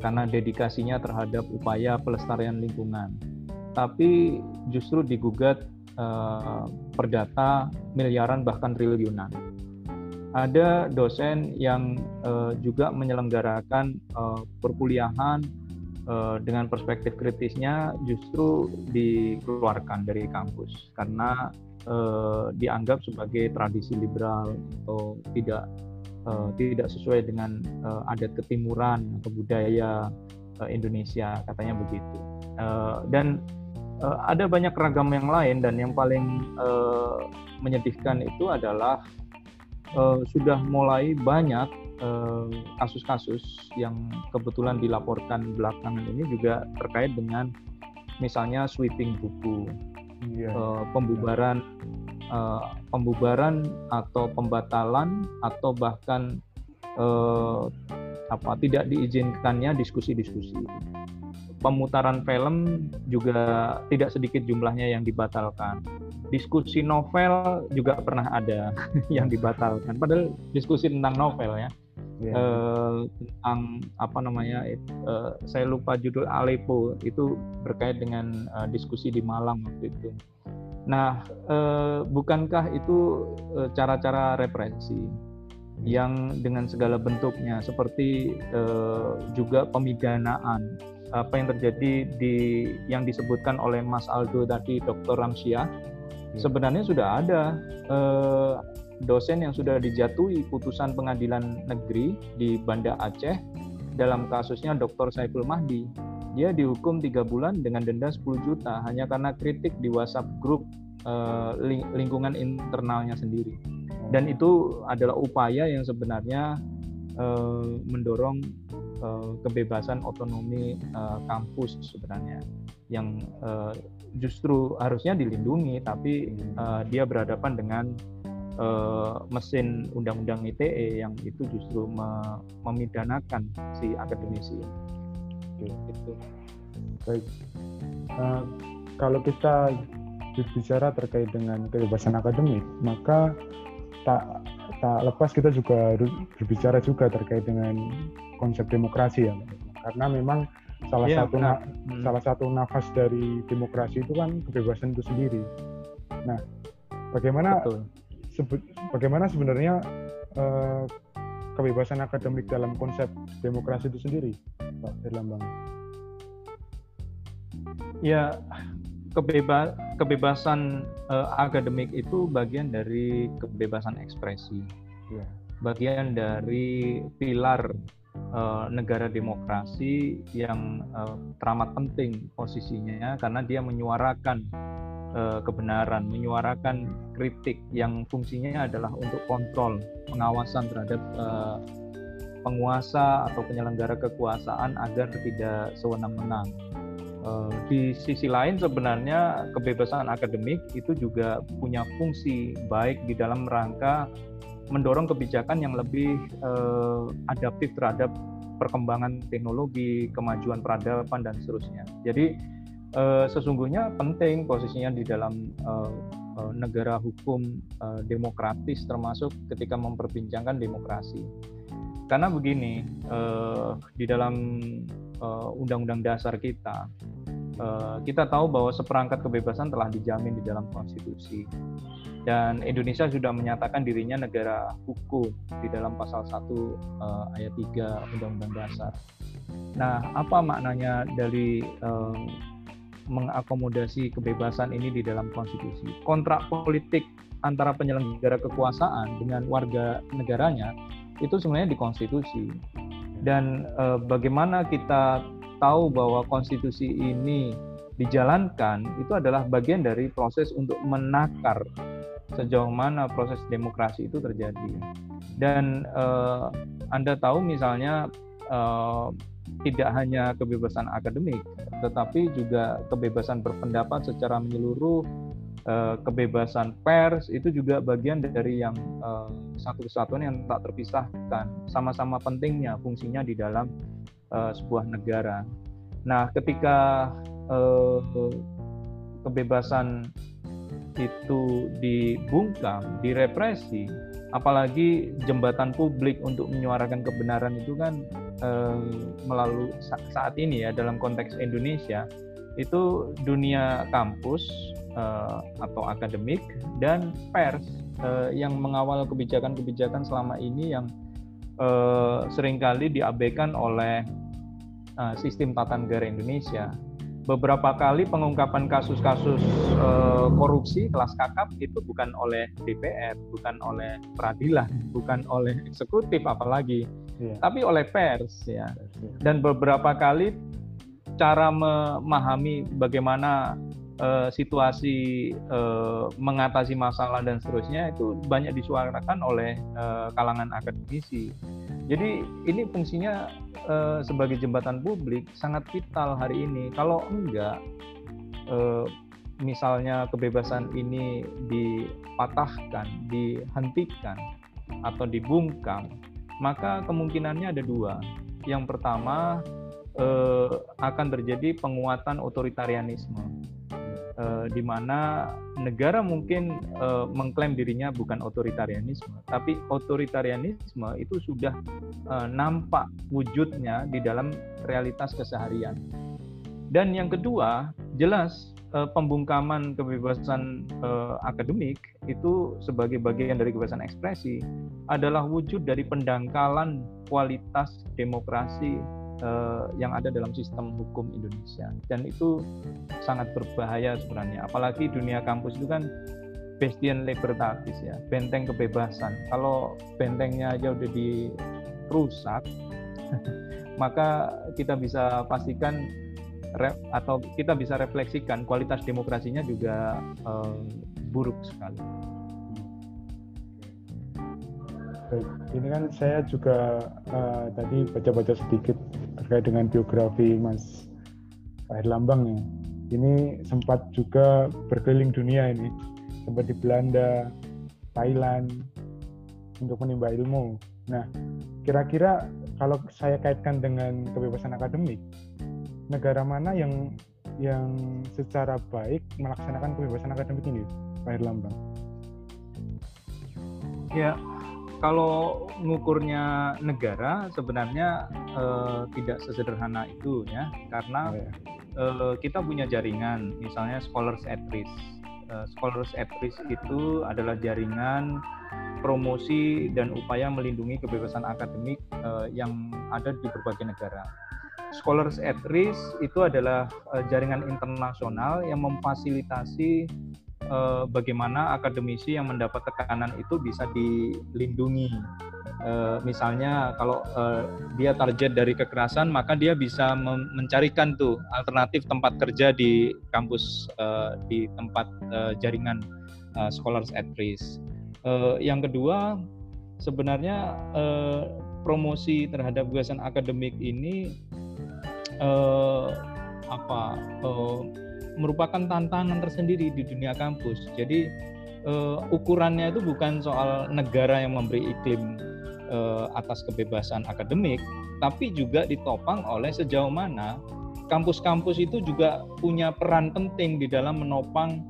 karena dedikasinya terhadap upaya pelestarian lingkungan. Tapi justru digugat uh, perdata miliaran bahkan triliunan. Ada dosen yang uh, juga menyelenggarakan uh, perkuliahan uh, dengan perspektif kritisnya justru dikeluarkan dari kampus karena uh, dianggap sebagai tradisi liberal atau tidak uh, tidak sesuai dengan uh, adat ketimuran atau budaya uh, Indonesia katanya begitu. Uh, dan uh, ada banyak ragam yang lain dan yang paling uh, menyedihkan itu adalah uh, sudah mulai banyak kasus-kasus uh, yang kebetulan dilaporkan belakangan ini juga terkait dengan misalnya sweeping buku, yeah. uh, pembubaran uh, pembubaran atau pembatalan atau bahkan uh, apa tidak diizinkannya diskusi-diskusi pemutaran film juga tidak sedikit jumlahnya yang dibatalkan. Diskusi novel juga pernah ada yang dibatalkan. Padahal diskusi tentang novel ya. Yeah. Eh, tentang apa namanya eh, saya lupa judul Aleppo itu berkait dengan eh, diskusi di Malang waktu itu. Nah, eh, bukankah itu eh, cara-cara represi yang dengan segala bentuknya seperti eh, juga pemidanaan apa yang terjadi di yang disebutkan oleh Mas Aldo tadi Dr. Ramsyah hmm. sebenarnya sudah ada eh, dosen yang sudah dijatuhi putusan pengadilan negeri di Banda Aceh dalam kasusnya Dr. Saiful Mahdi dia dihukum tiga bulan dengan denda 10 juta hanya karena kritik di WhatsApp grup eh, lingkungan internalnya sendiri. Dan itu adalah upaya yang sebenarnya eh, mendorong uh, kebebasan otonomi uh, kampus sebenarnya. Yang uh, justru harusnya dilindungi tapi uh, dia berhadapan dengan uh, mesin undang-undang ITE yang itu justru me memidanakan si akademisi Gitu. Baik. Uh, kalau kita berbicara terkait dengan kebebasan akademik, maka tak tak lepas kita juga berbicara juga terkait dengan konsep demokrasi ya karena memang salah ya, satu hmm. salah satu nafas dari demokrasi itu kan kebebasan itu sendiri nah bagaimana sebe bagaimana sebenarnya uh, kebebasan akademik dalam konsep demokrasi itu sendiri Pak Erlambang ya kebeba kebebasan uh, akademik itu bagian dari kebebasan ekspresi, ya. bagian dari pilar uh, negara demokrasi yang uh, teramat penting posisinya karena dia menyuarakan uh, kebenaran, menyuarakan kritik yang fungsinya adalah untuk kontrol, pengawasan terhadap uh, penguasa atau penyelenggara kekuasaan agar tidak sewenang-wenang. Di sisi lain sebenarnya kebebasan akademik itu juga punya fungsi baik di dalam rangka mendorong kebijakan yang lebih adaptif terhadap perkembangan teknologi, kemajuan peradaban dan seterusnya. Jadi uh, sesungguhnya penting posisinya di dalam uh, negara hukum uh, demokratis termasuk ketika memperbincangkan demokrasi. Karena begini, uh, di dalam undang-undang uh, dasar kita, uh, kita tahu bahwa seperangkat kebebasan telah dijamin di dalam konstitusi dan Indonesia sudah menyatakan dirinya negara hukum di dalam pasal 1 uh, ayat 3 Undang-Undang Dasar. Nah, apa maknanya dari uh, mengakomodasi kebebasan ini di dalam konstitusi? Kontrak politik antara penyelenggara kekuasaan dengan warga negaranya itu sebenarnya di konstitusi. Dan uh, bagaimana kita tahu bahwa konstitusi ini dijalankan itu adalah bagian dari proses untuk menakar sejauh mana proses demokrasi itu terjadi. Dan uh, Anda tahu misalnya uh, tidak hanya kebebasan akademik, tetapi juga kebebasan berpendapat secara menyeluruh, uh, kebebasan pers itu juga bagian dari yang uh, satu kesatuan yang tak terpisahkan, sama-sama pentingnya fungsinya di dalam uh, sebuah negara. Nah, ketika kebebasan itu dibungkam, direpresi, apalagi jembatan publik untuk menyuarakan kebenaran itu kan eh, melalui saat ini ya dalam konteks Indonesia itu dunia kampus eh, atau akademik dan pers eh, yang mengawal kebijakan-kebijakan selama ini yang eh, sering kali diabaikan oleh eh, sistem tata negara Indonesia beberapa kali pengungkapan kasus-kasus uh, korupsi kelas kakap itu bukan oleh DPR, bukan oleh peradilan, bukan oleh eksekutif apalagi, yeah. tapi oleh pers ya. Iya. Dan beberapa kali cara memahami bagaimana uh, situasi uh, mengatasi masalah dan seterusnya itu banyak disuarakan oleh uh, kalangan akademisi. Jadi ini fungsinya uh, sebagai jembatan publik sangat vital hari ini. Kalau enggak, uh, misalnya kebebasan ini dipatahkan, dihentikan, atau dibungkam, maka kemungkinannya ada dua. Yang pertama uh, akan terjadi penguatan otoritarianisme uh, di mana negara mungkin uh, mengklaim dirinya bukan otoritarianisme, tapi otoritarianisme itu sudah uh, nampak wujudnya di dalam realitas keseharian. Dan yang kedua, jelas uh, pembungkaman kebebasan uh, akademik itu sebagai bagian dari kebebasan ekspresi adalah wujud dari pendangkalan kualitas demokrasi uh, yang ada dalam sistem hukum Indonesia. Dan itu sangat berbahaya sebenarnya. Apalagi dunia kampus itu kan bastion libertatis ya benteng kebebasan. Kalau bentengnya aja udah dirusak maka kita bisa pastikan atau kita bisa refleksikan kualitas demokrasinya juga uh, buruk sekali. Baik, ini kan saya juga uh, tadi baca-baca sedikit terkait dengan biografi Mas Pak Lambang ya. Ini sempat juga berkeliling dunia ini, sempat di Belanda, Thailand untuk menimba ilmu. Nah, kira-kira kalau saya kaitkan dengan kebebasan akademik, negara mana yang yang secara baik melaksanakan kebebasan akademik ini, Pak Lambang? Ya, kalau ngukurnya negara sebenarnya uh, tidak sesederhana itu ya. Karena uh, kita punya jaringan misalnya scholars at risk. Uh, scholars at risk itu adalah jaringan promosi dan upaya melindungi kebebasan akademik yang ada di berbagai negara. Scholars at Risk itu adalah jaringan internasional yang memfasilitasi uh, bagaimana akademisi yang mendapat tekanan itu bisa dilindungi. Uh, misalnya kalau uh, dia target dari kekerasan, maka dia bisa mencarikan tuh alternatif tempat kerja di kampus uh, di tempat uh, jaringan uh, Scholars at Risk. Uh, yang kedua, sebenarnya uh, promosi terhadap gagasan akademik ini uh, apa uh, merupakan tantangan tersendiri di dunia kampus. Jadi uh, ukurannya itu bukan soal negara yang memberi iklim uh, atas kebebasan akademik, tapi juga ditopang oleh sejauh mana kampus-kampus itu juga punya peran penting di dalam menopang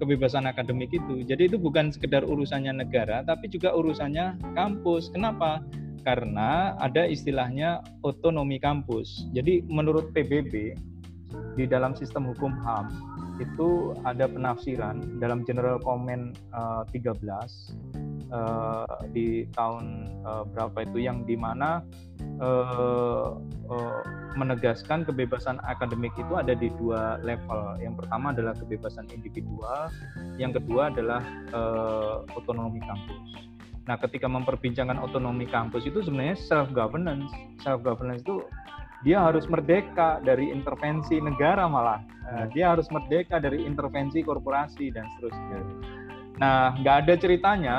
kebebasan akademik itu. Jadi itu bukan sekedar urusannya negara, tapi juga urusannya kampus. Kenapa? Karena ada istilahnya otonomi kampus. Jadi menurut PBB di dalam sistem hukum HAM itu ada penafsiran dalam General Comment uh, 13 uh, di tahun uh, berapa itu yang di mana uh, uh, menegaskan kebebasan akademik itu ada di dua level. Yang pertama adalah kebebasan individual, yang kedua adalah uh, otonomi kampus. Nah, ketika memperbincangkan otonomi kampus itu sebenarnya self governance. Self governance itu dia harus merdeka dari intervensi negara malah. Uh, dia harus merdeka dari intervensi korporasi dan seterusnya. Nah nggak ada ceritanya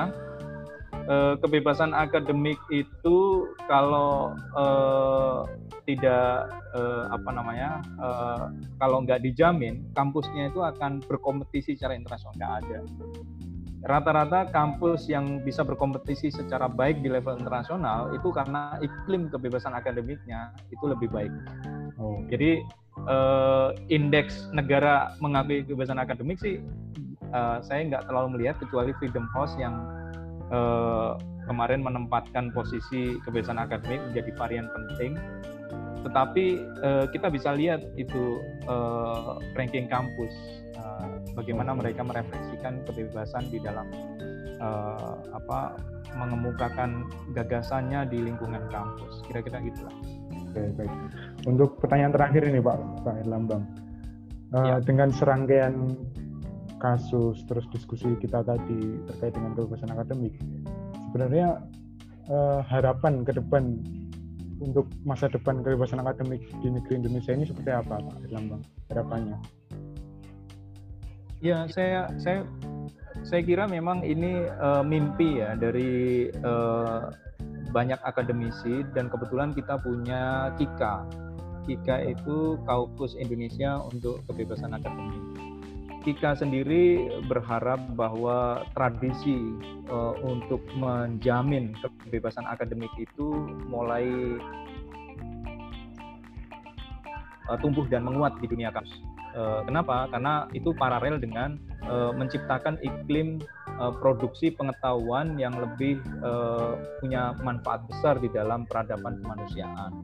uh, kebebasan akademik itu kalau uh, tidak uh, apa namanya uh, kalau nggak dijamin kampusnya itu akan berkompetisi secara internasional. Nggak ada rata-rata kampus yang bisa berkompetisi secara baik di level internasional itu karena iklim kebebasan akademiknya itu lebih baik. Oh. Jadi uh, indeks negara mengakui kebebasan akademik sih uh, saya nggak terlalu melihat kecuali Freedom House yang uh, kemarin menempatkan posisi kebebasan akademik menjadi varian penting. Tetapi uh, kita bisa lihat itu uh, ranking kampus bagaimana mereka merefleksikan kebebasan di dalam uh, apa mengemukakan gagasannya di lingkungan kampus kira-kira gitulah. Oke baik. Untuk pertanyaan terakhir ini Pak Pak Lambang, uh, ya. dengan serangkaian kasus terus diskusi kita tadi terkait dengan kebebasan akademik, sebenarnya uh, harapan ke depan untuk masa depan kebebasan akademik di negeri Indonesia ini seperti apa Pak Lambang harapannya? Ya, saya saya saya kira memang ini uh, mimpi ya dari uh, banyak akademisi dan kebetulan kita punya KIKA. KIKA itu Kaukus Indonesia untuk Kebebasan Akademik. KIKA sendiri berharap bahwa tradisi uh, untuk menjamin kebebasan akademik itu mulai uh, tumbuh dan menguat di dunia kampus. Eh, kenapa? Karena itu paralel dengan uh, menciptakan iklim uh, produksi pengetahuan yang lebih punya manfaat besar di dalam peradaban kemanusiaan.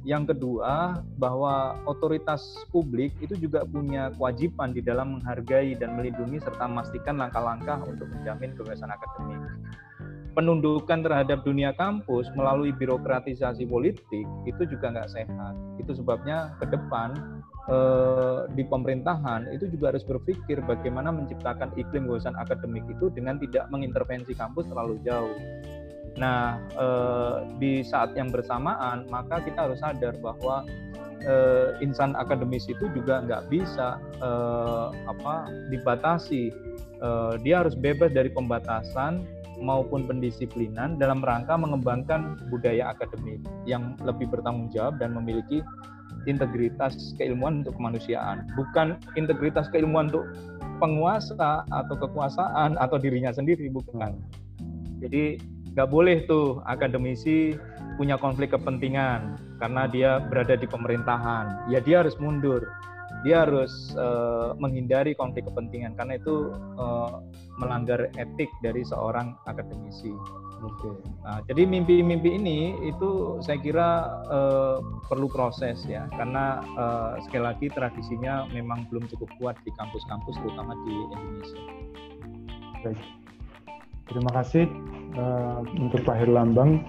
Yang kedua, bahwa otoritas publik itu juga punya kewajiban di dalam menghargai dan melindungi serta memastikan langkah-langkah untuk menjamin kebebasan akademik penundukan terhadap dunia kampus melalui birokratisasi politik itu juga nggak sehat. Itu sebabnya ke depan eh, di pemerintahan itu juga harus berpikir bagaimana menciptakan iklim kebebasan akademik itu dengan tidak mengintervensi kampus terlalu jauh. Nah, eh, di saat yang bersamaan maka kita harus sadar bahwa eh, insan akademis itu juga nggak bisa eh, apa dibatasi. Eh, dia harus bebas dari pembatasan maupun pendisiplinan dalam rangka mengembangkan budaya akademik yang lebih bertanggung jawab dan memiliki integritas keilmuan untuk kemanusiaan, bukan integritas keilmuan untuk penguasa atau kekuasaan atau dirinya sendiri, bukan. Jadi nggak boleh tuh akademisi punya konflik kepentingan karena dia berada di pemerintahan, ya dia harus mundur dia harus uh, menghindari konflik kepentingan karena itu uh, melanggar etik dari seorang akademisi. Oke. Nah, jadi mimpi-mimpi ini itu saya kira uh, perlu proses ya, karena uh, sekali lagi tradisinya memang belum cukup kuat di kampus-kampus, terutama di Indonesia. Baik. Terima kasih uh, untuk Pak Herlambang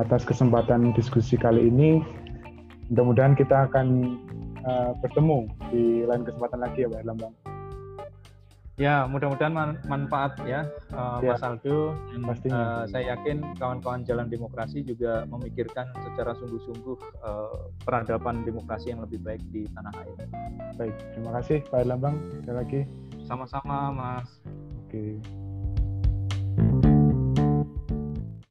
atas kesempatan diskusi kali ini. mudah-mudahan kita akan uh, bertemu di lain kesempatan lagi ya Pak Erlambang. Ya, mudah-mudahan man manfaat ya, uh, ya Mas Aldo. Dan, uh, saya yakin kawan-kawan Jalan Demokrasi juga memikirkan secara sungguh-sungguh uh, peradaban demokrasi yang lebih baik di tanah air. Baik, terima kasih Pak Erlambang sekali lagi. Sama-sama, Mas. Oke.